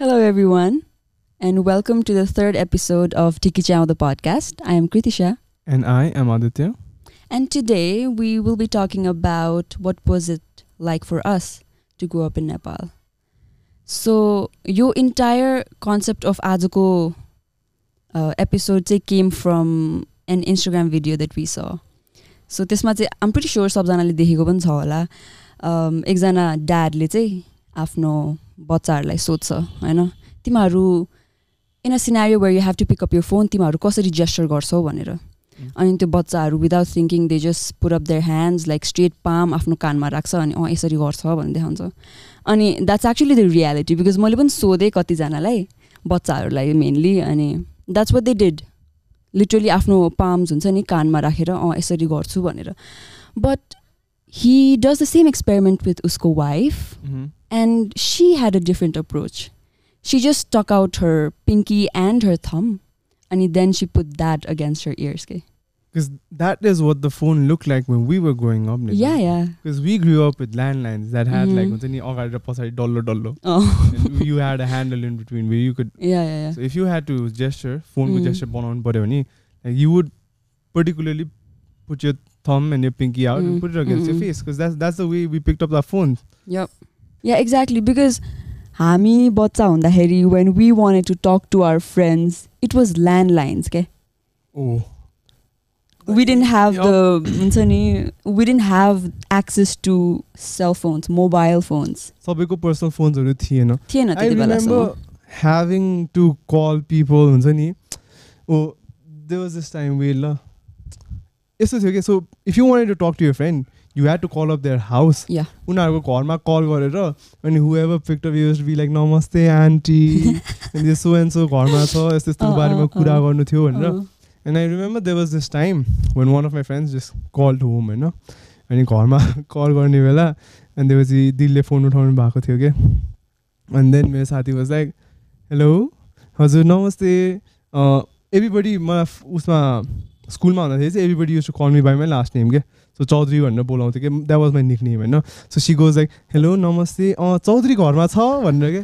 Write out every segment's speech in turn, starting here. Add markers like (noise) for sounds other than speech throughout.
Hello, everyone, and welcome to the third episode of Tiki Chow, the podcast. I am Kritisha, And I am Aditya. and today we will be talking about what was it like for us to grow up in Nepal. So, your entire concept of आजको uh, episode चाहिँ came from an Instagram video that we saw. So त्यसमा चाहिँ आम pretty sure सबजनाले देखेको पनि छ होला um, एकजना ड्याडले चाहिँ आफ्नो बच्चाहरूलाई सोध्छ होइन? तिमीहरू in a scenario where you have to pick up your phone तिमीहरू कसरी जेस्चर गर्छौ भनेर? अनि त्यो बच्चाहरू without thinking they just put up their hands like straight palm आफ्नो कानमा राख्छ अनि अँ यसरी गर्छ भनेर देखाउँछ अनि that's actually the reality because मैले पनि सोधेँ कतिजनालाई बच्चाहरूलाई मेनली अनि that's what they did literally आफ्नो पाम्स हुन्छ नि कानमा राखेर अँ यसरी गर्छु भनेर। But he does the same experiment with उसको wife And she had a different approach. She just stuck out her pinky and her thumb, and then she put that against her ears. Okay? Because that is what the phone looked like when we were growing up. Yeah, yeah. Because we grew up with landlines that had mm-hmm. like dollar dollar. (laughs) Oh. you had a handle in between where you could. (laughs) Yeah, yeah, yeah. So if you had to gesture, phone mm. could gesture on whatever, like you would particularly put your thumb and your pinky out mm. and put it against mm-hmm. your face because that's that's the way we picked up that phone. Yep. Yeah, exactly. Because हामी बच्चा हुँदाखेरि when we wanted to talk to our friends, it was landlines. Okay? oh We didn't have Yup. the हुन्छ नि we didn't have access to cell phones, mobile phones. सबैको personal फोन्सहरू थिएन थिएन I त्यति बेलासम्म remember having to call people हुन्छ नि ओ there was this time we ल यस्तो थियो कि so if you wanted to talk to your friend you had to call up their house Yeah. उनीहरूको घरमा कल गरेर अनि whoever picked use be like नमस्ते आन्टी अनि सो एन्ड सो घरमा छ यस्तो यस्तो अँ, बारेमा अँ, कुरा अँ. गर्नु थियो भनेर। अँ. And I remember there was this time when one of my friends just call to home होइन अनि घरमा (laughs) कल गर्ने बेला अनि त्यसपछि दिदीले फोन उठाउनु भएको थियो कि अनि देन मेरो साथी वाज लाइक हेलो हजुर नमस्ते। एभ्रिबडी मलाई फ- उसमा स्कुलमा हुँदाखेरि चाहिँ everybody use to call me by my last name के सो चौधरी भनेर बोलाउँथ्यो कि that was my nickname होइन so she goes like hello नमस्ते अँ चौधरी घरमा छ भनेर के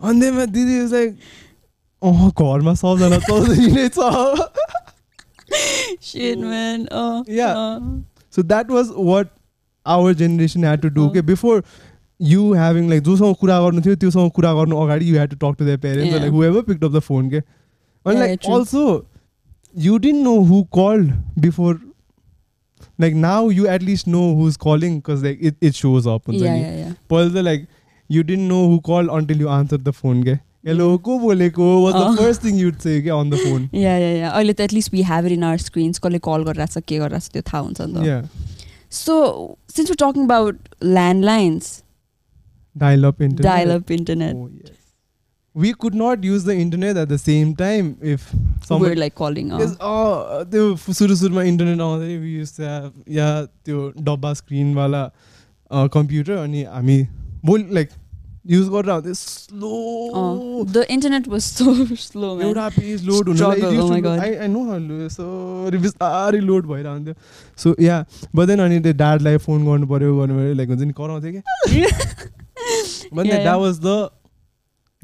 अनि देनमा दिदी वाज लाइक अँ घरमा सबजना चौधरी नै छ Shit, man. Oh, Yeah. oh. So that was what our generation had to do. Oh. Okay, before you having like जोसँग कुरा गर्नु थियो त्योसँग कुरा गर्नु अगाडि you had to talk to their parents or Yeah. like whoever picked up the phone. Okay, and Yeah, like true. also you didn't Like now you at least know who's calling because like it, it shows up. हुन्छ Yeah, नि. yeah, yeah. पहिला त like you didn't know who called until you answered the phone. Okay, hello को बोलेको was the Oh. first thing you'd say okay, on the phone. Yeah, yeah, yeah. अहिले त at least we have it in our screens कसले call गरिरहेको छ के गरिरहेको छ त्यो थाहा हुन्छ नि त Yeah, so since we talking about landlines dial up internet. Dial up internet Oh, yes. We could not use the internet at the same time if somebody. Like calling Because, oh, त्यो सुरु सुरुमा internet आउँदाखेरि we use या त्यो डब्बा स्क्रिनवाला computer अनि हामी बोल like use गरेर आउँथ्यो slow the internet was so slow एउटा page load Struggle, oh my God. हुनु यसरी बिस्तारै लोड भइरहन्थ्यो सो या बदेन अनि त्यो ड्याडलाई फोन गर्नु पऱ्यो गर्नु पऱ्यो लाइक हुन्छ नि कराउँथ्यो कि Yeah, that. Was the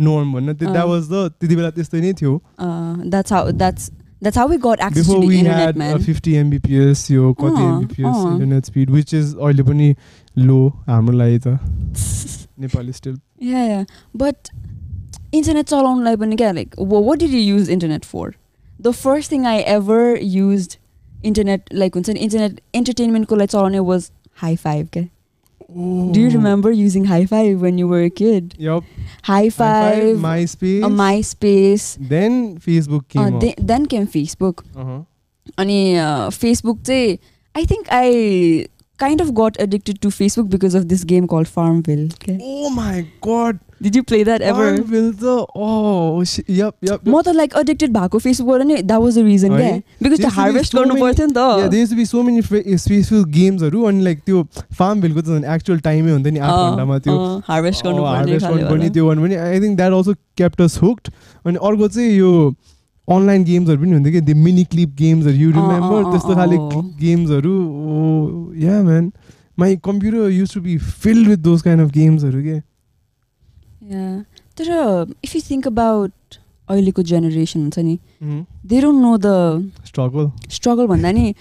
norm भन्न द्याट. वाज द त्यति बेला त्यस्तै नै थियो that's how that's that's how we got access before to the we internet had man fifty MBPS यो कति अँ, एमबिपिएस अँ. इन्टरनेट स्पिड विच इज अहिले पनि लो हाम्रो लागि त Nepali still yeah yeah but internet चलाउनुलाई पनि क्या like what did you use internet for the first thing I ever use internet like हुन्छ नि इन्टरनेट इन्टरटेनमेन्टको लागि चलाउने वाज हाई फाइभ क्या Do you remember using high five when you were kid Yup. High High five, five MySpace. MySpace Then Facebook came up. Then came Facebook Uh-huh. अनि Facebook चाहिँ I think I Kind of got addicted to Facebook because of this game call Farmville Oh my god. Did you play that ever Farmville त oh shit. Yup, yup. म त like addicted भएको फेसबुकबाट नि that was the reason क्या है? Because त्यो There used to be so many- Yeah, there used to be so many अनि like त्यो फार्म भेलको त एक्चुअल टाइमै हुन्थ्यो नि आठ घन्टामा त्यो हार्भेस्ट गर्नु हार्भेस्ट गर्नुपर्ने पर्ने त्यो गर्नु पनि I think that also kept us hooked अनि अर्को चाहिँ यो अनलाइन गेम्सहरू पनि हुन्थ्यो कि त्यो मिनी क्लिप गेम्सहरू यु रिमेम्बर त्यस्तो खाले। गेम्सहरू yeah man my computer use to be filled with those kind of गेम्सहरू के? तर इफ यु थिङ्क अबाउट अहिलेको जेनेरेसन हुन्छ नि. They don't know the struggle struggle भन्दा नि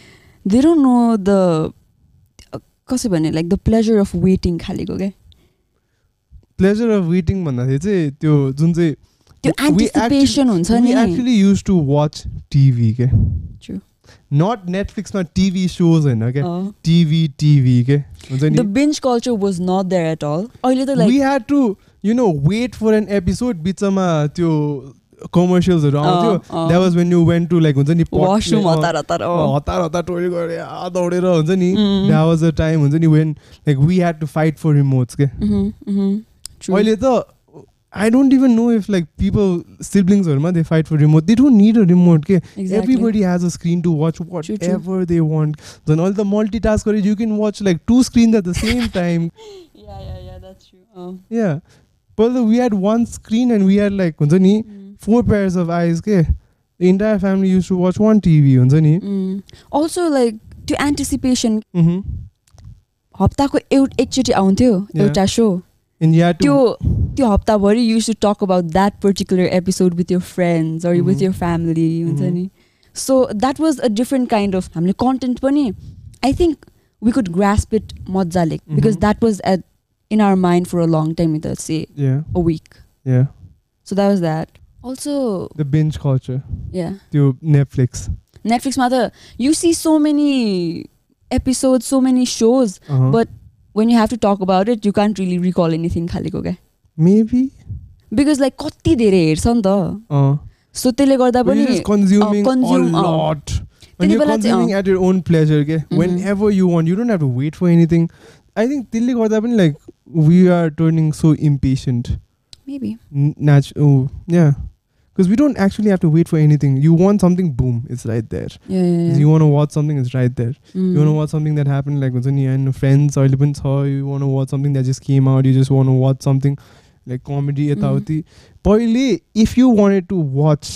दे डोन्ट नो द कसो भने like the pleasure of waiting खालेको क्या प्लेजर अफ वेटिङ भन्दाखेरि चाहिँ त्यो जुन चाहिँ त्यो एन्टिसिपेसन हुन्छ नि। actually used to watch TV के. नट नेटफ्लिक्समा टिभी सोज होइन क्या। टिभी टिभी के हुन्छ नि binge culture was not there at all अहिले त we had to you know wait for an episode बिचमा त्यो कमर्सियल्सहरू आउँथ्यो। That was when you went to like हुन्छ नि वासरुम हतार हतार हतार हतार टोइलेट गरेर दौडेर हुन्छ नि. द्याट वाज अ टाइम हुन्छ नि when like we had to fight for remotes के अहिले त I don't even know if like people सिब्लिङ्सहरूमा they fight for remote they don't need a remote के everybody has a screen to watch true. whatever they want. Then all the multitask or you can watch like two screens at the same (laughs) time. Yeah. But the- we had one screen and we had like हुन्छ नि four pairs of eyes के the entire family used to watch one TV हुन्छ नि also like त्यो anticipation Mhm. हप्ताको एउटा एकचोटि आउँथ्यो Yeah. एउटा so and you had to त्यो त्यो हप्ताभरि you to talk about that particular episode with your friends or with Mhm. Your family हुन्छ Mhm. नि? So that was a different kind of हामीले कन्टेन्ट पनि I think we could grasp it मजाले because Mhm. That was at in our mind for a long time with say yeah. A week yeah. So that was that also the binge culture. Yeah त्यो Netflix. नेटफ्लिक्समा त you see so many episode so many shows uh-huh. When you have to talk about it you can't really recall anything खालेको क्या maybe because like कति धेरै हेर्छ नि त uh, so त्यसले गर्दा पनि त्यति बेला own pleasure, okay? Mhm. whenever you want, you don't have to wait for anything. I think त्यसले गर्दा पनि like we are turning so impatient. Maybe oh, yeah. Because we don't actually have to wait for anything. You want something, boom, it's right there. You want to watch something, it's right there. You Mm. want to watch something that happened, like हुन्छ नि and friends अहिले पनि छ you want to watch something that just came out, you just want to watch something like comedy यताउति पहिले if you wanted to watch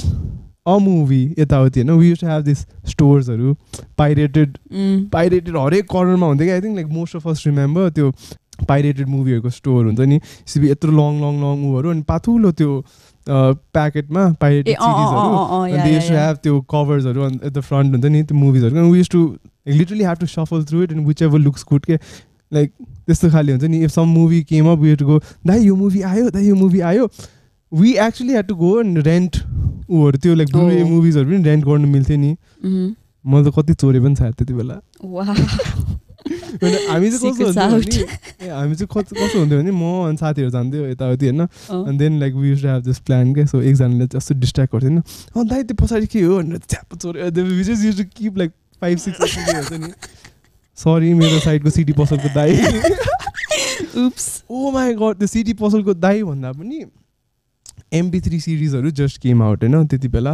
a movie यताउति होइन we used to have these storesहरू pirated pirated हरेक कर्नरमा हुन्थ्यो कि I think like most of us remember त्यो पाइरेटेड मुभीहरूको स्टोर हुन्छ नि सिबी यत्रो लङ लङ लङ उहरू अनि पातुलो त्यो प्याकेटमा पाइरेटेड सिरिजहरू। दे युज टु हेभ त्यो कभर्सहरू एट द फ्रन्ट हुन्छ नि त्यो मुभिजहरू we use to literally have to shuffle through it and whichever looks good के लाइक त्यस्तो खाले हुन्छ नि। If some movie came up we to go दाइ यो मुभी आयो दाइ यो मुभी आयो। We actually had to go and rent ऊहरू। त्यो लाइक ब्लुरे. मुभिजहरू पनि रेन्ट गर्नु मिल्थ्यो नि। मैले त कति चोरे पनि छ त्यति बेला। (laughs) हामी चाहिँ कस्तो हुन्थ्यो ए, हामी चाहिँ कस्तो कस्तो हुन्थ्यो भने म अनि साथीहरू जान्थ्यो यताउति होइन अनि then like we use have this plan के सो एकजनाले जस्तो डिस्ट्र्याक्ट गर्थ्यो होइन अँ दाइ त्यो पछाडि के हो भनेर च्याप to keep like five six हुन्छ नि सरी मेरो साइडको सिटी पसलको दाइ उप्स ओ माई गड त्यो सिटी पसलको दाइ भन्दा पनि एमपी थ्री सिरिजहरू जस्ट केम आउट होइन त्यति बेला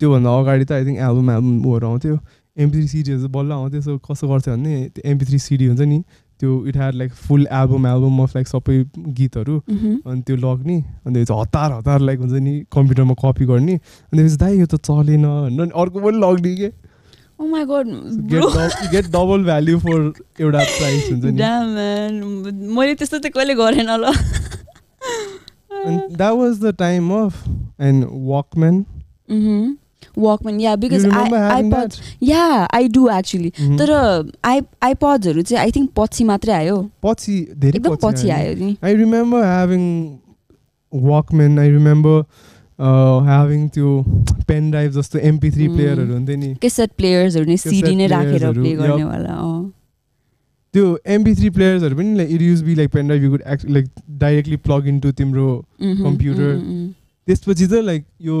त्योभन्दा अगाडि त आई थिङ्क एल्बम एल्बमहरू आउँथ्यो एमपी थ्री सिडिजहरू बल्ल आउँथ्यो सो कसो गर्थ्यो भने त्यो एमपी थ्री सिडी हुन्छ नि त्यो it had like full album album of like सबै गीतहरू अनि त्यो लग्ने अनि त्यो चाहिँ हतार हतार लाइक हुन्छ नि कम्प्युटरमा कपी गर्ने अनि त्यसपछि दाइ यो त चलेन भनेर अनि अर्को पनि लग्ने के? गेट डबल भ्याल्यु फर एउटा प्राइस हुन्छ नि। मैले त्यस्तो चाहिँ कहिले गरेन ल। And that was the time of and Walkman. Walkman yeah because having iPod? Yeah I do actually. तर आई आइपड्सहरू चाहिँ आई थिङ्क पछि मात्रै आयो पछि धेरै एकदम पछि आयो नि I remember having Walkman. I remember uh, having त्यो पेन ड्राइभ जस्तो एमपी थ्री. प्लेयरहरू हुन्थ्यो नि केसेट प्लेयर्सहरू नि सिडी नै राखेर प्ले. गर्नेवाला त्यो एमपी थ्री प्लेयर्सहरू पनि like it use be like pen drive you could act like directly plug तिम्रो Mhm, Computer. mhm, mhm. त्यसपछि त लाइक यो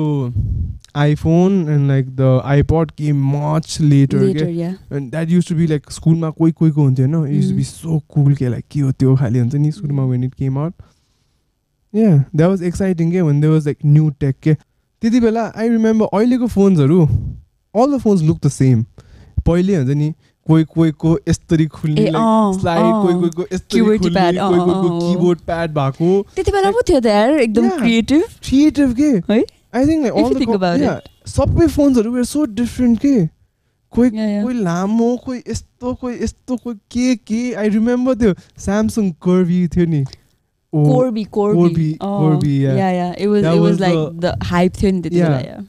iPhone and like the iPod came much later Later, yeah. And that use to be like स्कुलमा कोही कोहीको हुन्थ्यो होइन use to be Mm. So cool के लाइक के हो त्यो खाले हुन्छ नि सुरुमा Mm. When it came out yeah that was exciting के भने that was like new tech के त्यति बेला आई रिमेम्बर अहिलेको फोन्सहरू all the phones look the same पहिले हुन्छ नि कोही कोहीको यस्तरी खुल्ने स्लाइड कोही। कोहीको खुल्ने pad, कोही कोहीको। किबोर्ड प्याड भएको त्यति बेला पो थियो त यार एकदम Yeah. क्रिएटिभ क्रिएटिभ के है? आई थिङ्क लाइक द सबै फोन्सहरू वेयर सो डिफ्रेन्ट के कोही. कोही लामो कोही यस्तो कोही यस्तो कोही के के आई रिमेम्बर त्यो स्यामसङ कर्भी थियो नि oh, Corby, Corby. Corby, oh, Corby, yeah. yeah, yeah. It was That it was, was like the- the, hype थियो नि त्यति. बेला.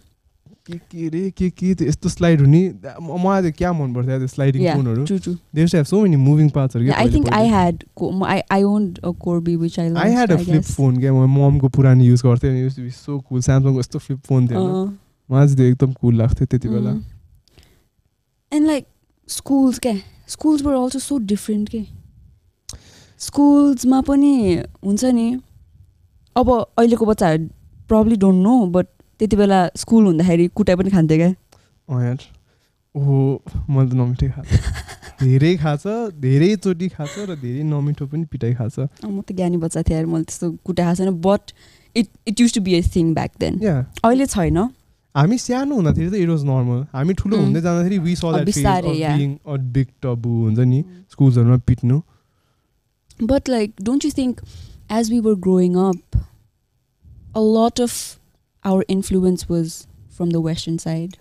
के के रे के के त्यो यस्तो स्लाइड हुने? मलाई त्यो क्या मन पर्थ्यो त्यो स्लाइडिङ फोनहरू true, true. They have so many moving पार्ट्सहरू I had co- m- I I owned a Corby which I I had. A flip. Phone क्या म ममको पुरानो युज गर्थेँ अनि युज सो कुल स्यामसङको यस्तो फ्लिप फोन थियो मलाई चाहिँ त्यो एकदम कुल लाग्थ्यो त्यति बेला. And like schools के schools were also so different के स्कुल्समा पनि हुन्छ नि अब अहिलेको बच्चाहरू प्रब्ली डोन्ट नो बट त्यति बेला स्कुल हुँदाखेरि कुटाइ पनि खान्थ्यो क्या। अँ यार। ओहो मैले त नमिठै खाएको धेरै खाछ धेरैचोटि खाछ र धेरै नमिठो पनि पिटाइ अँ, म त ज्ञानी बच्चा थिएँ यार मैले त्यस्तो कुटाइ खाएको छैन but it it use to be a thing back then yeah अहिले छैन। हामी सानो हुँदाखेरि त इट वाज नर्मल हामी ठुलो. हुँदै जाँदाखेरि we uh, uh big taboo हुन्छ नि स्कुल्सहरूमा पिट्नु। But like, don't you think as we were growing up, a lot of our influence was from the Western side?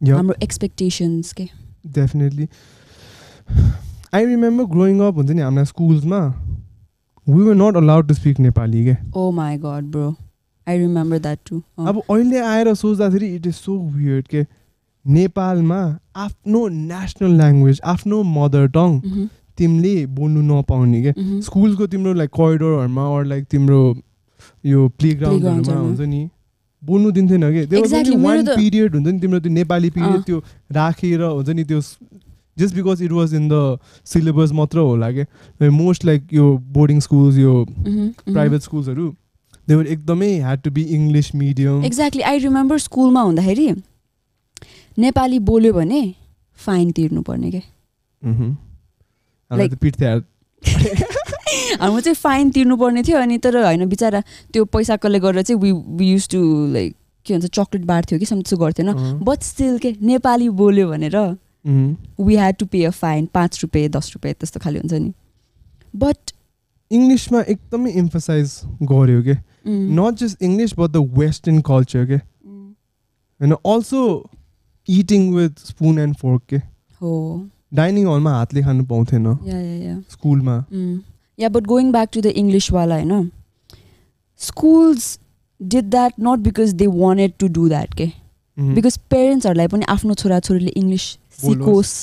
Yeah Our expectations. Okay. Definitely I remember growing up हुन्छ नि हाम्रो स्कुल्समा we were not allowed to speak Nepali Oh my god, bro. I remember that too. Oh. अब अहिले आएर सोच्दाखेरि it is so weird के नेपालमा आफ्नो नेसनल ल्याङ्ग्वेज आफ्नो मदर टङ Mhm, तिमीले बोल्नु नपाउने क्या. स्कुलको तिम्रो लाइक करिडोरहरूमा अर लाइक तिम्रो यो प्लेग्राउन्डहरूमा Playgroundsहरूमा। हुन्छ नि बोल्नु दिन्थेन कि मेरो वान पिरियड हुन्छ नि तिम्रो त्यो नेपाली पिरियड। त्यो राखेर हुन्छ नि त्यो just because it was in the syllabus मात्र होला क्या मोस्ट लाइक यो बोर्डिङ स्कुल्स यो. प्राइभेट स्कुल्सहरू देवर एकदमै had to be English medium exactly I remember स्कुलमा हुँदाखेरि नेपाली बोल्यो भने फाइन तिर्नुपर्ने क्या पिट्थ्यो यार। (laughs) हाम्रो चाहिँ फाइन तिर्नुपर्ने थियो अनि तर होइन बिचरा त्यो पैसा कलेक्ट गरेर चाहिँ we we use to like के भन्छ चक्लेट बार थियो कि सम गर्थेन। बट स्टिल के नेपाली बोल्यो भनेर. We had to pay a fine पाँच रुपियाँ दस रुपियाँ त्यस्तो खालि हुन्छ नि। बट इङ्ग्लिसमा एकदमै इम्फसाइज गर्यो के? Not just English but the western culture के? होइन also eating with spoon and fork के? हो। डाइनिङ हलमा हातले खानु पाउँथेन। स्कुलमा yeah but going back to the इङ्ग्लिसवाला होइन schools did that not because they wanted to do that के. बिकज पेरेन्ट्सहरूलाई पनि आफ्नो छोराछोरीले इङ्ग्लिस। सिकोस्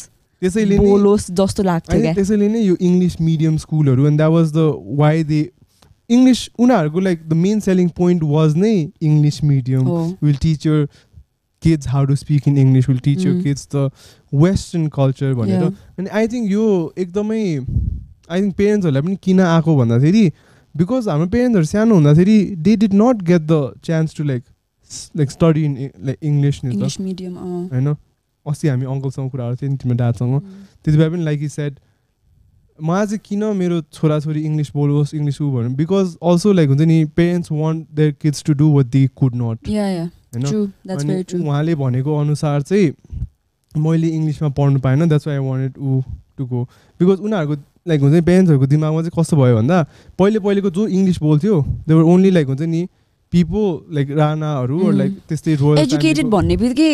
त्यसैले बोलोस् जस्तो लाग्थ्यो क्या त्यसैले नै यो इङ्ग्लिस मिडियम स्कुलहरू and that was the why they English उनीहरूको like the main selling point was नै English medium will teach your kids how to speak in English, will teach your Mm. kids the Western culture भनेर. अनि I think यो एकदमै I think पेरेन्ट्सहरूलाई पनि किन आएको भन्दाखेरि बिकज हाम्रो पेरेन्ट्सहरू सानो हुँदाखेरि they did not get the chance to like like study in like English medium होइन अस्ति हामी अङ्कलसँग कुरा गर्थ्यौँ नि तिम्रो ड्याडसँग त्यति बेला पनि लाइक सेड मलाई चाहिँ किन मेरो छोराछोरी इङ्ग्लिस बोलोस् इङ्ग्लिस ऊ भन्नु बिकज अल्सो लाइक हुन्छ नि parents want their kids to do what they could not होइन उहाँले भनेको अनुसार चाहिँ मैले इङ्ग्लिसमा पढ्नु पाएन द्याट्स वाइ आई वान्टेड ऊ टु गो बिकज उनीहरूको लाइक हुन्छ नि पेरेन्ट्सहरूको दिमागमा चाहिँ कस्तो भयो भन्दा पहिले पहिलेको जो इङ्ग्लिस बोल्थ्यो देवर ओन्ली लाइक हुन्छ नि पिपल लाइक राणाहरू. लाइक त्यस्तै एजुकेटेड भन्ने बित्तिकै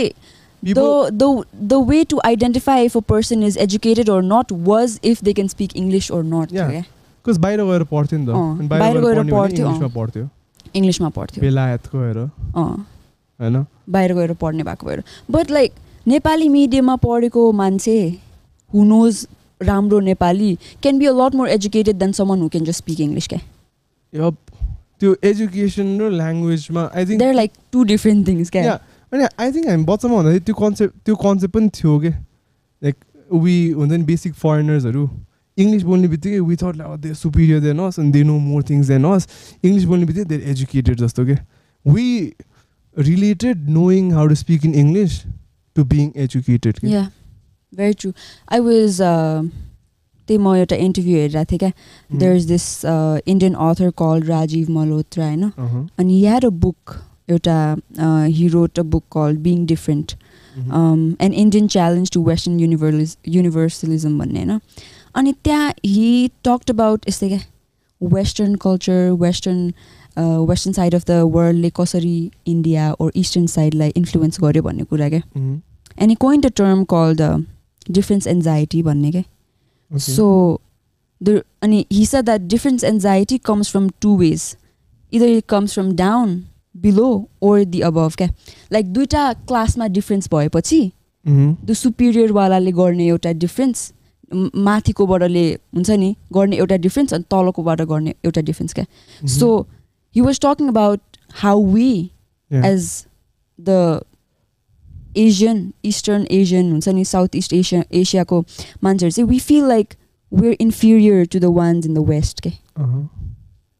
the the the way to identify if a person is educated or not was if they can speak English or not. Yeah. Because बाहिर गएर पढ्थ्यो नि त। अँ, बाहिर गएर पढ्थ्यो, इङ्ग्लिसमा पढ्थ्यो। इङ्ग्लिसमा पढ्थ्यो। बेलायत गएर अँ। होइन? बाहिर गएर पढ्ने भएको भएर। बट लाइक नेपाली मिडियममा पढेको मान्छे हु नोज राम्रो Nepali can be a lot more educated than someone who can just speak English क्या यप त्यो एजुकेसन र ल्याङ्ग्वेजमा I think there like two different things क्या Yeah. अनि आई थिङ्क हामी बच्चामा हुँदाखेरि त्यो कन्सेप्ट त्यो कन्सेप्ट पनि थियो कि लाइक वी हुन्छ नि बेसिक फरेनर्सहरू इङ्ग्लिस बोल्ने बित्तिकै we thought like they superior than us and they know more things than us English बोल्ने बित्तिकै देयर एजुकेटेड जस्तो के we related knowing how to speak in English to being educated के yeah very true I was त्यही म एउटा interview हेरिरहेको थिएँ क्या. There is this Indian author call Rajiv Malhotra होइन अनि ह्याड अ बुक एउटा he wrote a book call being different an Indian challenge to western युनिभर्लिज universalism भन्ने होइन अनि त्यहाँ हि टक्ड अबाउट यस्तै क्या western culture western western side of the वर्ल्डले कसरी इन्डिया ओर इस्टर्न साइडलाई इन्फ्लुएन्स गर्यो भन्ने कुरा क्या and he coined a term call the difference anxiety भन्ने क्या. सो the अनि said that difference anxiety comes from two ways either it comes from down below or the above क्या like दुइटा क्लासमा डिफ्रेन्स भएपछि. त्यो सुपिरियरवालाले गर्ने एउटा डिफ्रेन्स माथिकोबाटले हुन्छ नि गर्ने एउटा डिफ्रेन्स अनि तलकोबाट गर्ने एउटा डिफ्रेन्स क्या. So he was talking about how we. As the Asian eastern Asian हुन्छ नि साउथ इस्ट एसिया एसियाको मान्छेहरू चाहिँ we feel like we're inferior to the ones in the west के.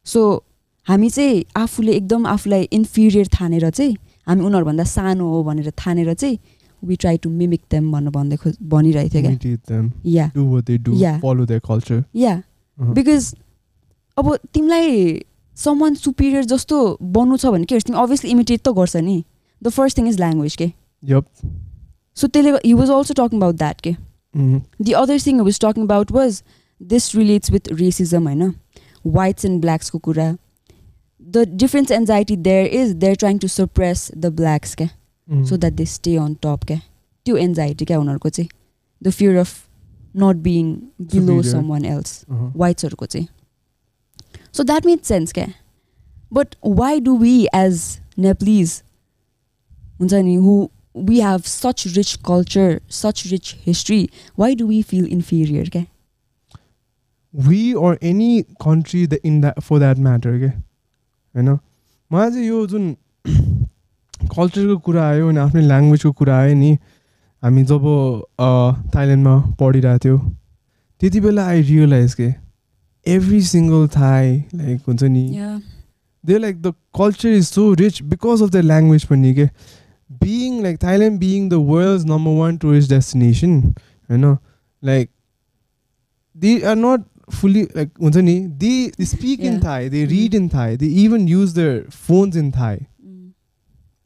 सो हामी चाहिँ आफूले एकदम आफूलाई इन्फिरियर ठानेर चाहिँ हामी उनीहरूभन्दा सानो हो भनेर ठानेर चाहिँ we try to mimic them भनेर भन्दै खो भनिरहेको थियो. Yeah Do what they do. Yeah. Follow their culture. Yeah Uh-huh. Because अब तिमीलाई समन सुपिरियर जस्तो बन्नु छ भने के तिमी अभियसली इमिटेट त गर्छ नि the first thing is language के Yup. सो त्यसले he was also talking about that के Mhm. The other thing I was talking about was this relates with racism, I know. Whites and blacks ko kura. The difference anxiety there is they're trying to suppress the blacks ke, Mhm. so that they stay on top ke. त्यो anxiety क्या उनीहरूको चाहिँ the fear of not being below Superior. someone else Uh-huh. whitesहरूको चाहिँ so that made sense क्या but why do we as Nepalese हुन्छ नि who we have such rich culture such rich history why do we feel inferior क्या we or any country that in that for that matter के होइन मलाई चाहिँ यो जुन कल्चरको कुरा आयो अनि आफ्नै ल्याङ्ग्वेजको कुरा आयो नि हामी जब थाइल्यान्डमा पढिरहेको थियो त्यति बेला आई रियलाइज के एभ्री सिङ्गल थाई लाइक हुन्छ नि they like the culture is so rich because of the language पनि के being like Thailand being the world's number one tourist destination, you know, like they are not fully like they they speak yeah. in Thai, they mm-hmm. read in Thai, they even use their phones in Thai. Mm.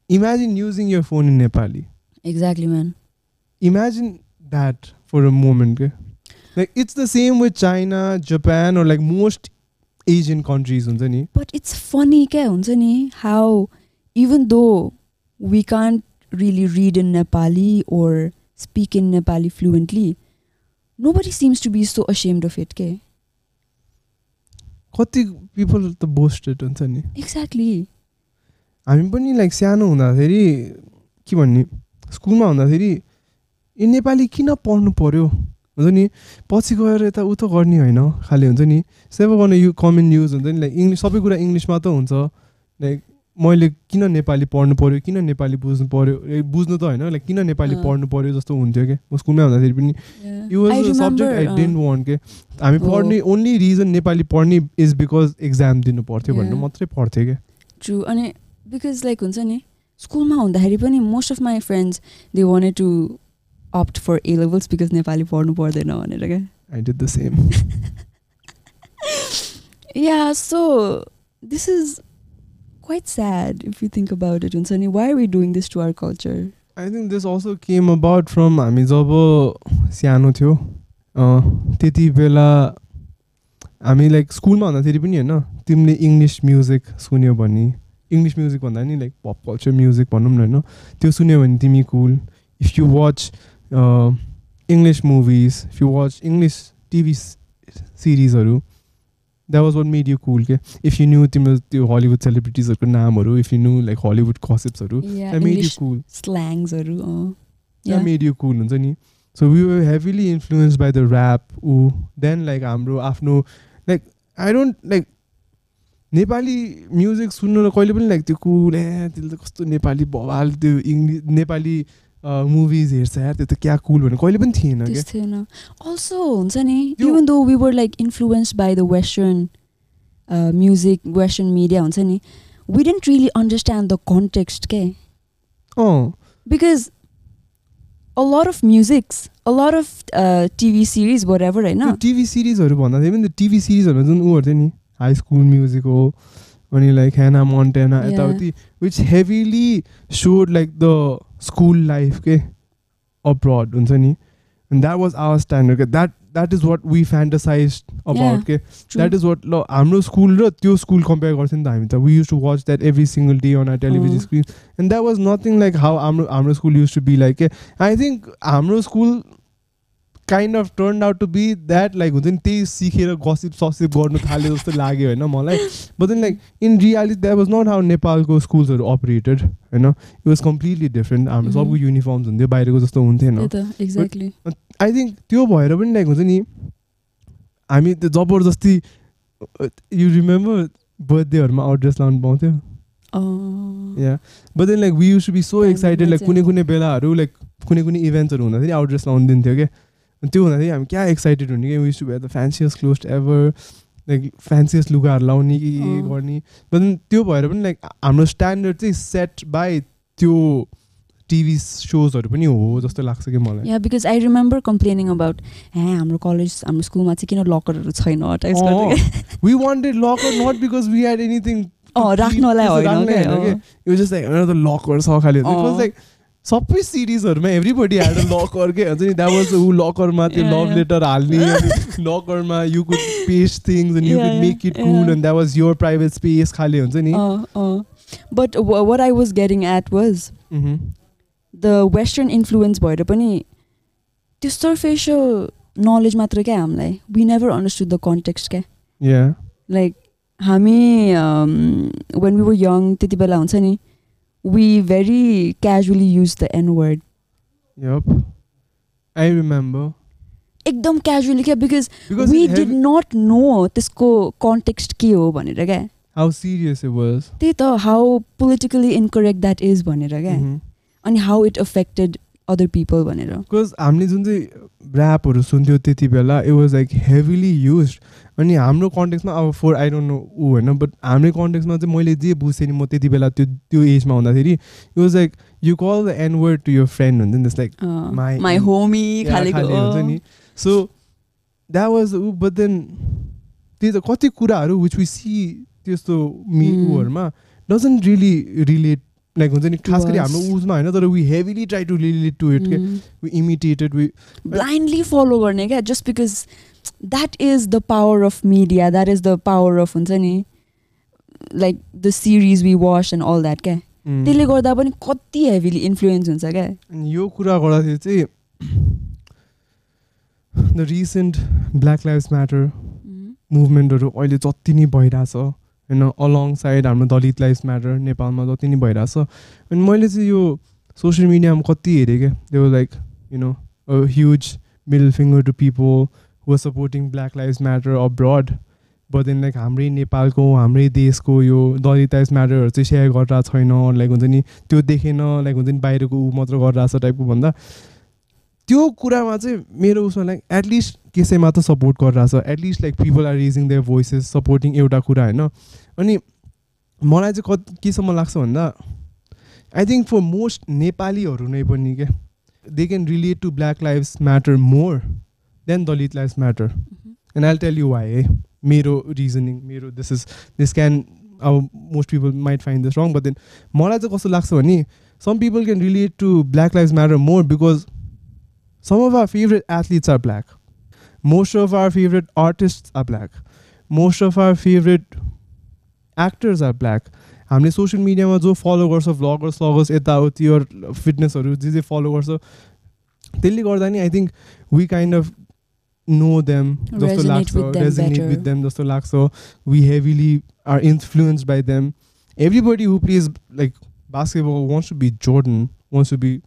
Imagine using your phone in Nepali. Exactly, man. Imagine that for a moment. Okay? Like it's the same with China, Japan, or like most Asian countries. But it's funny how even though we can't really read in Nepali or speak in Nepali fluently. Nobody seems to be so ashamed of it के कति people त boasted हुन्छ नि exactly. हामी पनि like सानो हुँदाखेरि के भन्ने स्कुलमा हुँदाखेरि ए नेपाली किन पढ्नु पर्यो हुन्छ नि पछि गएर यता उता गर्ने होइन खालि हुन्छ नि सेभा गर्ने यु कमन युज हुन्छ नि लाइक इङ्ग्लिस सबै कुरा इङ्ग्लिसमा त हुन्छ लाइक मैले किन नेपाली पढ्नु पर्यो किन नेपाली बुझ्नु पर्यो ए, बुझ्नु त होइन लाइक किन नेपाली। पढ्नु पर्यो जस्तो हुन्थ्यो क्या म स्कुलमा हुँदाखेरि पनि. It was a subject I didn't want के हामी Oh. पढ्ने ओन्ली रिजन नेपाली पढ्ने इज बिकज एक्जाम दिनु पर्थ्यो भनेर Yeah. मात्रै पढ्थ्यो क्या ट्रु अनि बिकज लाइक हुन्छ नि स्कुलमा हुँदाखेरि पनि most of my friends they wanted to opt for A levels because Nepali पढ्नु पर्दैन भनेर क्या I did the same yeah so this is quite sad if you think about it हुन्छ नि why we doing this to our culture I think this also came about from हामी जब सानो थियो त्यति बेला हामी लाइक स्कुलमा हुँदाखेरि पनि होइन तिमीले इङ्ग्लिस म्युजिक सुन्यो भने इङ्ग्लिस म्युजिक भन्दा नि लाइक पप कल्चर म्युजिक भनौँ न होइन त्यो सुन्यो भने तिमी cool if you watch English movies if you watch English TV सिरिजहरू that was what made you cool के इफ यु न्यू तिम्रो त्यो हलिउड सेलिब्रिटिजहरूको नामहरू if you knew like Hollywood कसेप्सहरू made you cool स्ल्याङ्सहरू made you cool हुन्छ नि so we were heavily influence by the rap uh then like हाम्रो आफ्नो like I don't like Nepali music सुन्नु र कहिले पनि लाइक त्यो कुल ए त्यसले त कस्तो नेपाली बवाल त्यो इङ्ग्लिस नेपाली मुभिज हेर्छ यार त्यो त क्या कुल भन्ने कहिले पनि थिएन थिएन। अल्सो हुन्छ नि even though we were like influence by the western music western media हुन्छ नि we didn't really understand the context के अँ। Because a lot of musics, a lot of uh, TV series, whatever, होइन TV सिरिजहरू भन्दाखेरि पनि TV सिरिजहरूमा जुन उहरू थियो नि हाई स्कुल म्युजिक हो अनि लाइक हेना मन्टेना. यताउति which heavily sold like the school life के अब्रड हुन्छ नि द्याट वाज आवर स्ट्यान्डर्ड के that that is what we fantasize about के द्याट इज वाट ल हाम्रो स्कुल र त्यो स्कुल कम्पेयर गर्थ्यो नि त हामी त we use to watch that every single day on our television. Screen and that was nothing like how हाम्रो हाम्रो school use to be like के आई थिङ्क हाम्रो school kind of turn out to be that like हुन्छ नि त्यही सिकेर gossip ससिप गर्नु थाल्यो जस्तो लाग्यो होइन मलाई but then like in reality that was not how नेपालको स्कुल्सहरू अपरेटेड होइन इट वाज कम्प्लिटली डिफ्रेन्ट हाम्रो सबको. युनिफर्म्स हुन्थ्यो बाहिरको जस्तो हुन्थेन आई थिङ्क त्यो भएर पनि लाइक हुन्छ नि हामी त्यो जबरजस्ती यु रिमेम्बर बर्थडेहरूमा आउटड्रेस लाउनु पाउँथ्यो या but then like we to be so excited like कुनै कुनै बेलाहरू लाइक कुनै कुनै इभेन्ट्सहरू हुँदाखेरि आउटड्रेस लाउनु दिन्थ्यो क्या अनि त्यो हुँदाखेरि हामी क्या एक्साइटेड हुने कि we to be the fanciest clothes ever like fanciest लुगाहरू लाउने कि। गर्ने बट त्यो भएर पनि लाइक हाम्रो स्ट्यान्डर्ड चाहिँ सेट बाई त्यो टिभी सोजहरू पनि हो जस्तो लाग्छ कि मलाई yeah because I remember complaining about uh हाम्रो कलेज हाम्रो स्कुलमा चाहिँ किन लकरहरू छैन not. Because we had anything to अँ keep, राख्नलाई होइन locker छ खालि। बिकज लाइक सबै सिरिजहरूमा एभ्रीबडी ह्याड अ लकर के हुन्छ नि द्याट वाज ऊ लकरमा त्यो लभ. लेटर हाल्ने लकरमा you could paste things and you could make it cool. And that was your private space खालि हुन्छ नि but what I was getting at was. The western influence भएर पनि त्यो सर्फेसियल नलेज मात्र क्या हामीलाई we never understood the context क्या. लाइक हामी वेन वी वर यङ त्यति बेला हुन्छ नि we very casually use the N word Yup. I remember. एकदम क्याजुअली क्या because Because we did not know त्यसको कन्टेक्स्ट के हो भनेर क्या how serious it was. त्यही त how politically incorrect that is भनेर क्या Mhm. अनि how it affected other people भनेर बिकज हामीले जुन चाहिँ ऱ्यापहरू सुन्थ्यो त्यति बेला it was like heavily used अनि हाम्रो कन्टेक्समा अब फोर आई डोन्ट नो ऊ होइन बट हाम्रो कन्टेक्समा चाहिँ मैले जे बुझेँ नि म त्यति बेला त्यो त्यो एजमा हुँदाखेरि it was like you call the N word to your friend हुन्छ नि जस्ट लाइक माई होमी हुन्छ नि so that was uh but then त्यही त कति कुराहरू विच वी सी त्यस्तो मि. ऊहरूमा डजन्ट रियली रिलेट लाइक हुन्छ नि खास गरी. हाम्रो उसमा होइन तर we heavily try to relate to it के. We imitated we blindly follow गर्ने क्या just because that is the power of media that is the power of हुन्छ नि like the series we watch and all that क्या Mm. त्यसले गर्दा पनि कति हेभिली इन्फ्लुएन्स हुन्छ क्या यो कुरा गर्दाखेरि चाहिँ the recent black lives matter मुभमेन्टहरू अहिले जति नै भइरहेछ होइन अलङ साइड हाम्रो दलित लाइफ्स म्याटर नेपालमा जति नै भइरहेछ। अनि मैले चाहिँ यो सोसियल मिडियामा कति हेरेँ क्या त्यो like you know huge middle finger to people who supporting black lives matter abroad but then like हाम्रै नेपालको हाम्रै देशको यो दलित लाइफ्स म्याटरहरू चाहिँ सेयर गरिरहेको छैन। लाइक हुन्छ नि त्यो देखेन। लाइक हुन्छ नि बाहिरको ऊ मात्र गरिरहेछ टाइपको भन्दा। त्यो कुरामा चाहिँ मेरो उसमा लाइक एटलिस्ट कसैमा त सपोर्ट गरिरहेछ at least like people are raising their voices supporting एउटा कुरा होइन? अनि मलाई चाहिँ कति केसम्म लाग्छ भन्दा आई थिङ्क फर मोस्ट नेपालीहरू नै पनि क्या they can relate to black lives matter more than Dalit lives matter and I tell you why है मेरो रिजनिङ मेरो दिस इज दिस क्यान अब most people might find this wrong but then मलाई चाहिँ कस्तो लाग्छ भने some people can relate to black lives matter more because some of our favorite athletes are black. Most of our favorite artists are black. Most of our favorite actors are black. हामीले social मिडियामा जो follow गर्छ vloggers लगर्स यताउति or फिटनेसहरू जे जे follow गर्छ त्यसले गर्दा नि I think we kind of know them जस्तो Resonate लाग्छ with them resonate better. With them जस्तो लाग्छ we heavily are influence by them everybody who plays like basketball wants to be Jordan wants to be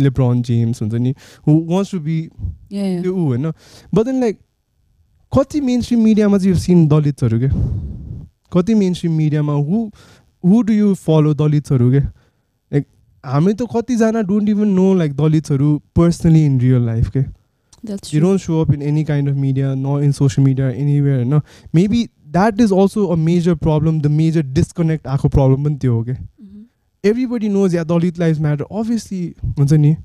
LeBron James हुन्छ नि who wants to be त्यो ऊ होइन but then like कति mainstream मिडियामा चाहिँ यो सिन दलित्सहरू क्या कति मेन स्ट्रिम मिडियामा who who do you follow दलित्सहरू क्या लाइक हामी त कतिजना डोन्ट इभन नो लाइक दलित्सहरू पर्सनली इन रियल लाइफ के you don't show up in any kind of media न इन सोसियल मिडिया एनिवेयर होइन maybe that is also a major problem the major disconnect आएको problem पनि त्यो हो क्या everybody knows yeah दलित lives matter. Obviously हुन्छ नि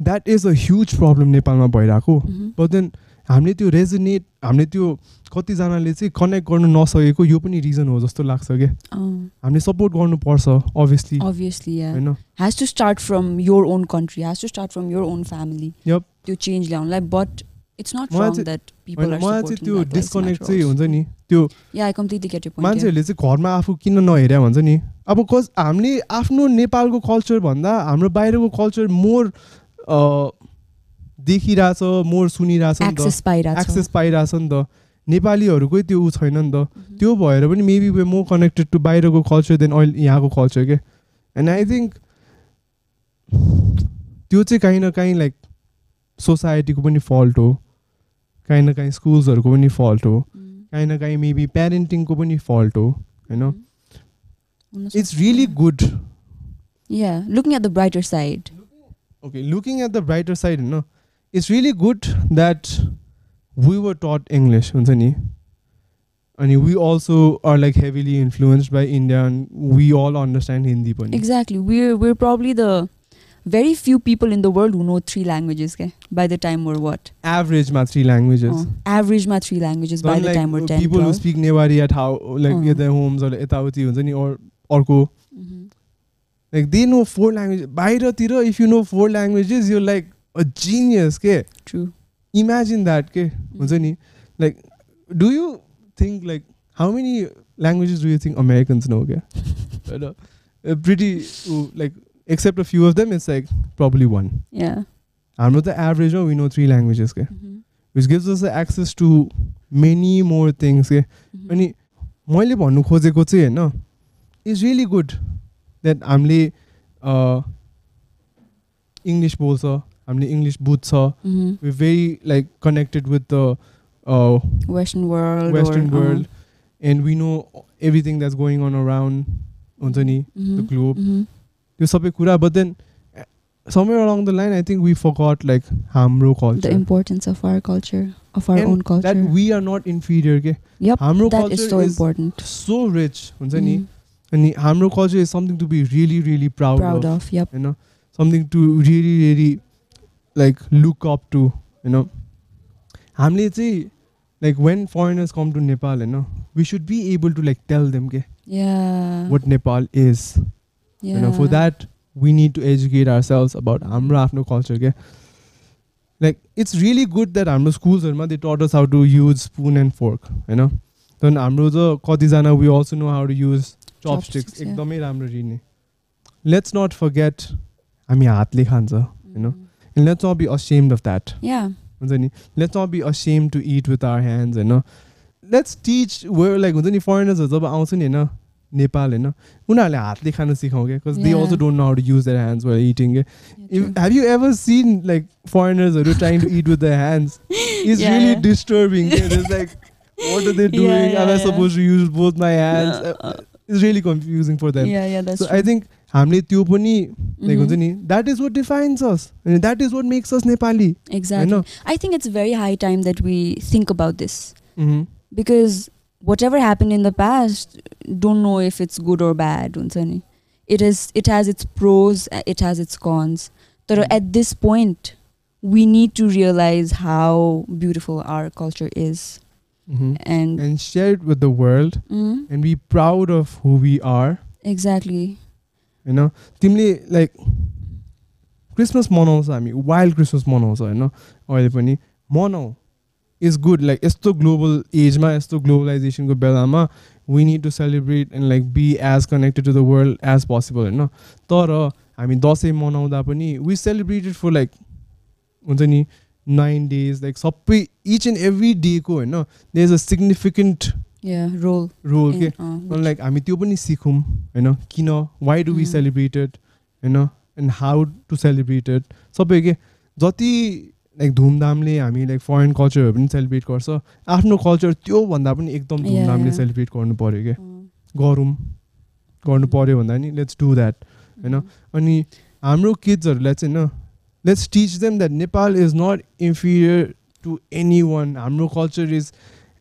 that is a huge problem नेपालमा भइरहेको बट देन हामीले त्यो रेजोनेट हामीले त्यो कतिजनाले चाहिँ कनेक्ट गर्नु नसकेको यो पनि रिजन हो जस्तो लाग्छ क्या हामीले सपोर्ट गर्नुपर्छ अभियसली अभियसली होइन? Has to start from your own country has to start from your own family. त्यो चेन्ज ल्याउनलाई बट इट्स नट मलाई रङ चाहिँ- द्याट होइन, पिपल मलाई चाहिँ त्यो डिस्कनेक्ट चाहिँ हुन्छ नि त्यो या आई कम्प्लिटली गेट यो मान्छेहरूले चाहिँ घरमा आफू किन नहेर्या भन्छ नि? अब कस हामीले आफ्नो नेपालको कल्चर भन्दा हाम्रो बाहिरको कल्चर मोर देखिरहेछ मोर सुनिरहेछ नि त। एक्सेस पाइरहेछ। नि त। नेपालीहरूकै त्यो ऊ छैन नि त। Mhm. त्यो भएर पनि maybe we more connected to बाहिरको कल्चर देन अहिले यहाँको कल्चर के। एन्ड आई थिङ्क त्यो चाहिँ काहीँ न काहीँ लाइक सोसाइटीको पनि फल्ट हो। काहीँ न काहीँ स्कुल्सहरूको पनि फल्ट हो। Mm. काहीँ न काहीँ मेबी प्यारेन्टिङको पनि फल्ट हो होइन? it's really good yeah looking at the brighter side okay looking at the brighter side no it's really good that we were taught english and we also are like heavily influenced by india and we all understand hindi exactly we're we're probably the very few people in the world who know three languages by the time we're what? Average ma three languages. Oh, average ma three languages by the time we're uh, 10. People who speak Newari at how, like oh. at their homes or etauti or अर्को Mhm. like they know four languages बाहिरतिर if you know four languages you're like a genius के True. imagine that के हुन्छ Mhm. नि like do you think like how many languages do you think americans know okay But, uh, uh, pretty uh, like except a few of them it's like probably one Yeah. हाम्रो त average हो we know three languages के Mhm. which gives us the access to many more things के Mhm. अनि मैले भन्नु खोजेको चाहिँ होइन इज रियली गुड द्याट हामीले इङ्ग्लिस बोल्छ हामीले इङ्ग्लिस बुझ्छ Mhm. we're very like connected with the uh, Western world. Western or, uh, world, and we know everything that's going on around हुन्छ नि mhm. the globe. Mhm. त्यो सबै कुरा but then uh, somewhere along the line I think we forgot like हाम्रो The culture importance of our culture, of our And own culture. that we are not inferior के yep. हाम्रो That culture is so important. so rich हुन्छ नि Mhm. अनि हाम्रो culture is something to be really really proud, Proud of of. Yep. you know something to really really like look up to you know हामीले चाहिँ like when foreigners come to Nepal you know we should be able to like tell them के Yeah. what Nepal is yeah. you know for that we need to educate ourselves about हाम्रो आफ्नो culture के like it's really good that हाम्रो schools they taught us how to use spoon and fork you know then हाम्रो त कतिजना we also know how to use chopsticks Chopsticks, yeah. एकदमै राम्ररी नै let's not forget हामी हातले खान्छ you know Mhm. and let's not be ashamed of that Yeah. हुन्छ नि let's not be ashamed to eat with our hands होइन let's teach where like हुन्छ नि foreigners जब आउँछ नि होइन नेपाल होइन उनीहरूले हातले खान सिकाउँ क्या because they Yeah. Also don't know how to use their hands were eating के Yeah, true. have you ever seen like foreigners trying to eat with their hands it's Yeah, really yeah. disturbing yeah. it's like what are they doing Yeah, am yeah, i yeah. supposed to use both my hands Yeah, Uh, it's really confusing for them yeah, yeah, that's so true. i think हामीले त्यो पनि like Mhm. हुन्छ नि that is what defines us अनि that is what makes us Nepali Exactly. होइन I think it's very high time that we think about this Mhm. because whatever happened in the past, don't know if it's good or bad. हुन्छ नि. It is. It has its pros. uh, It has its cons. But Mhm. at this point, we need to realize how beautiful our Mhm. and, and share it with the world Mhm. and be proud of who we are exactly. होइन तिमीले like Christmas मनाउँछ हामी wild Christmas मनाउँछ होइन अहिले पनि मनाऊ is good like यस्तो ग्लोबल एजमा यस्तो ग्लोबलाइजेसनको बेलामा we need to celebrate and like be as connected to the world as possible होइन तर हामी दसैँ मनाउँदा पनि वी सेलिब्रेटेड फर लाइक हुन्छ नि नाइन डेज लाइक सबै इच एन्ड एभ्री डेको होइन they is a significant. Role. Role के लाइक हामी त्यो पनि सिकौँ होइन किन why do we Mm. Celebrated होइन एन्ड हाउ टु सेलिब्रेटेड सबै के जति लाइक धुमधामले हामी लाइक फरेन कल्चरहरू पनि सेलिब्रेट गर्छ आफ्नो कल्चर त्योभन्दा पनि एकदम धुमधामले. सेलिब्रेट गर्नु पऱ्यो क्या uh, गरौँ गर्नु पऱ्यो भन्दा नि लेट्स डु द्याट होइन mhm. अनि हाम्रो किड्सहरूलाई चाहिँ होइन let's teach them that Nepal is not inferior to anyone. Amro culture is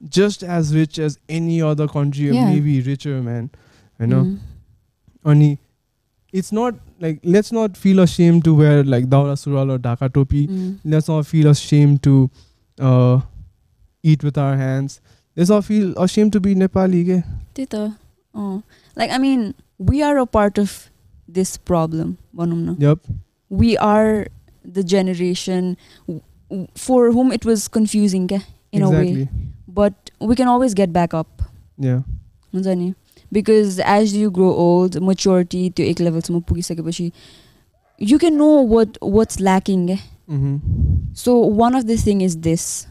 just as rich as any other country, yeah. or maybe richer, man. You know, mm. It's not like let's not feel ashamed to wear like daura sural or dhaka topi. Mm. Let's not feel ashamed to uh, eat with our hands. Let's not feel ashamed to be Nepali. Ke? Tita. Oh. Like I mean, we are a part of this problem. Yep. We are the generation w- w- for whom it was confusing क्या, in a way exactly but we can always get back up या हुन्छ नि because as you grow old maturity त्यो एक लेभलसम्म पुगिसकेपछि you can know what what's lacking क्या. Mm-hmm. So one of the thing is this.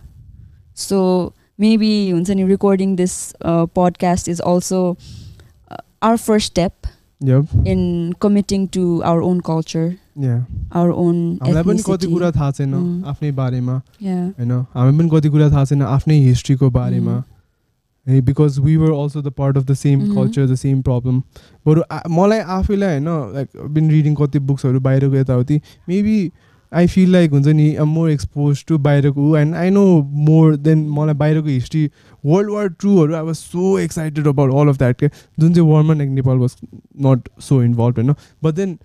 So maybe हुन्छ नि recording this uh, podcast is also uh, our first step Yep. in committing to our own culture, Yeah. our own हामीलाई पनि कति ethnicity. कुरा थाहा छैन Mm. आफ्नै बारेमा Yeah. होइन हामी पनि कति कुरा थाहा छैन आफ्नै हिस्ट्रीको बारेमा Mm. है because we were also the part of the same Mhm. Culture the same problem बरु आ- मलाई आफैलाई होइन लाइक बिन रिडिङ कति बुक्सहरू बाहिरको यताउति मेबी आई फिल लाइक हुन्छ नि आम मोर एक्सपोज टु बाहिरको and I know more than मलाई बाहिरको history world war टूहरू I was so excited about all of that के जुन चाहिँ वारमा like Nepal was not so involve होइन but then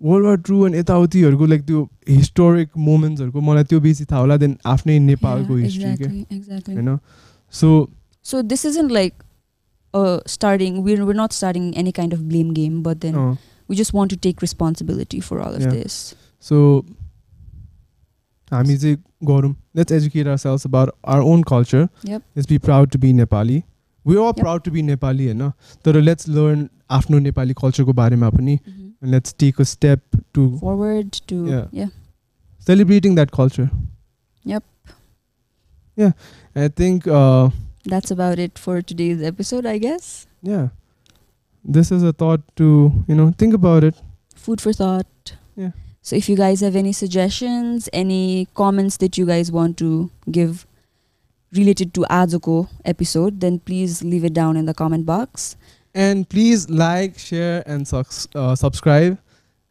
world war two and यताउतिहरूको like त्यो historic मोमेन्ट्सहरूको मलाई त्यो बेसी थाहा होला देन आफ्नै नेपालको Yeah, हिस्ट्री के exactly, exactly. होइन so So this isn't like uh starting we're we're not starting any kind of blame game, but then we just want to take responsibility for all of Yeah. this. So हामी चाहिँ गरौँ let's educate ourselves about our own culture Yep. Let's be proud to be Nepali we are Yep. Proud to be Nepali होइन तर let's learn आफ्नो नेपाली कल्चरको बारेमा पनि Mhm. Let's take a step to Forward to Yeah. yeah. Celebrating that culture Yep. Yeah I think That's about it for today's episode, I guess. Yeah this is a thought to you know think about it Food for thought. Yeah. So if you guys have any suggestions, any comments that you guys want to give related to Azuko episode, then please leave it down in the comment box. And please like, share, and uh, subscribe.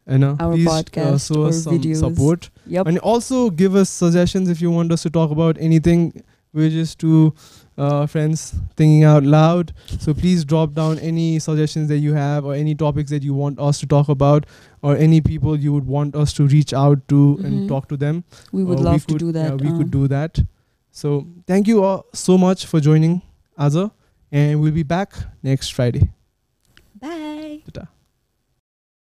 You know, Our please uh, podcast show or us some videos. support. Yep. And also give us suggestions if you want us to talk about anything. We're just two uh, friends thinking out loud. So please drop down any suggestions that you have or any topics that you want us to talk about or any people you would want us to reach out to and Mhm. talk to them. we would Uh, love could, to do that. Yeah, we uh, could do that. So thank you all so much for joining Aza and we'll be back next Friday. Bye. Ta-ta.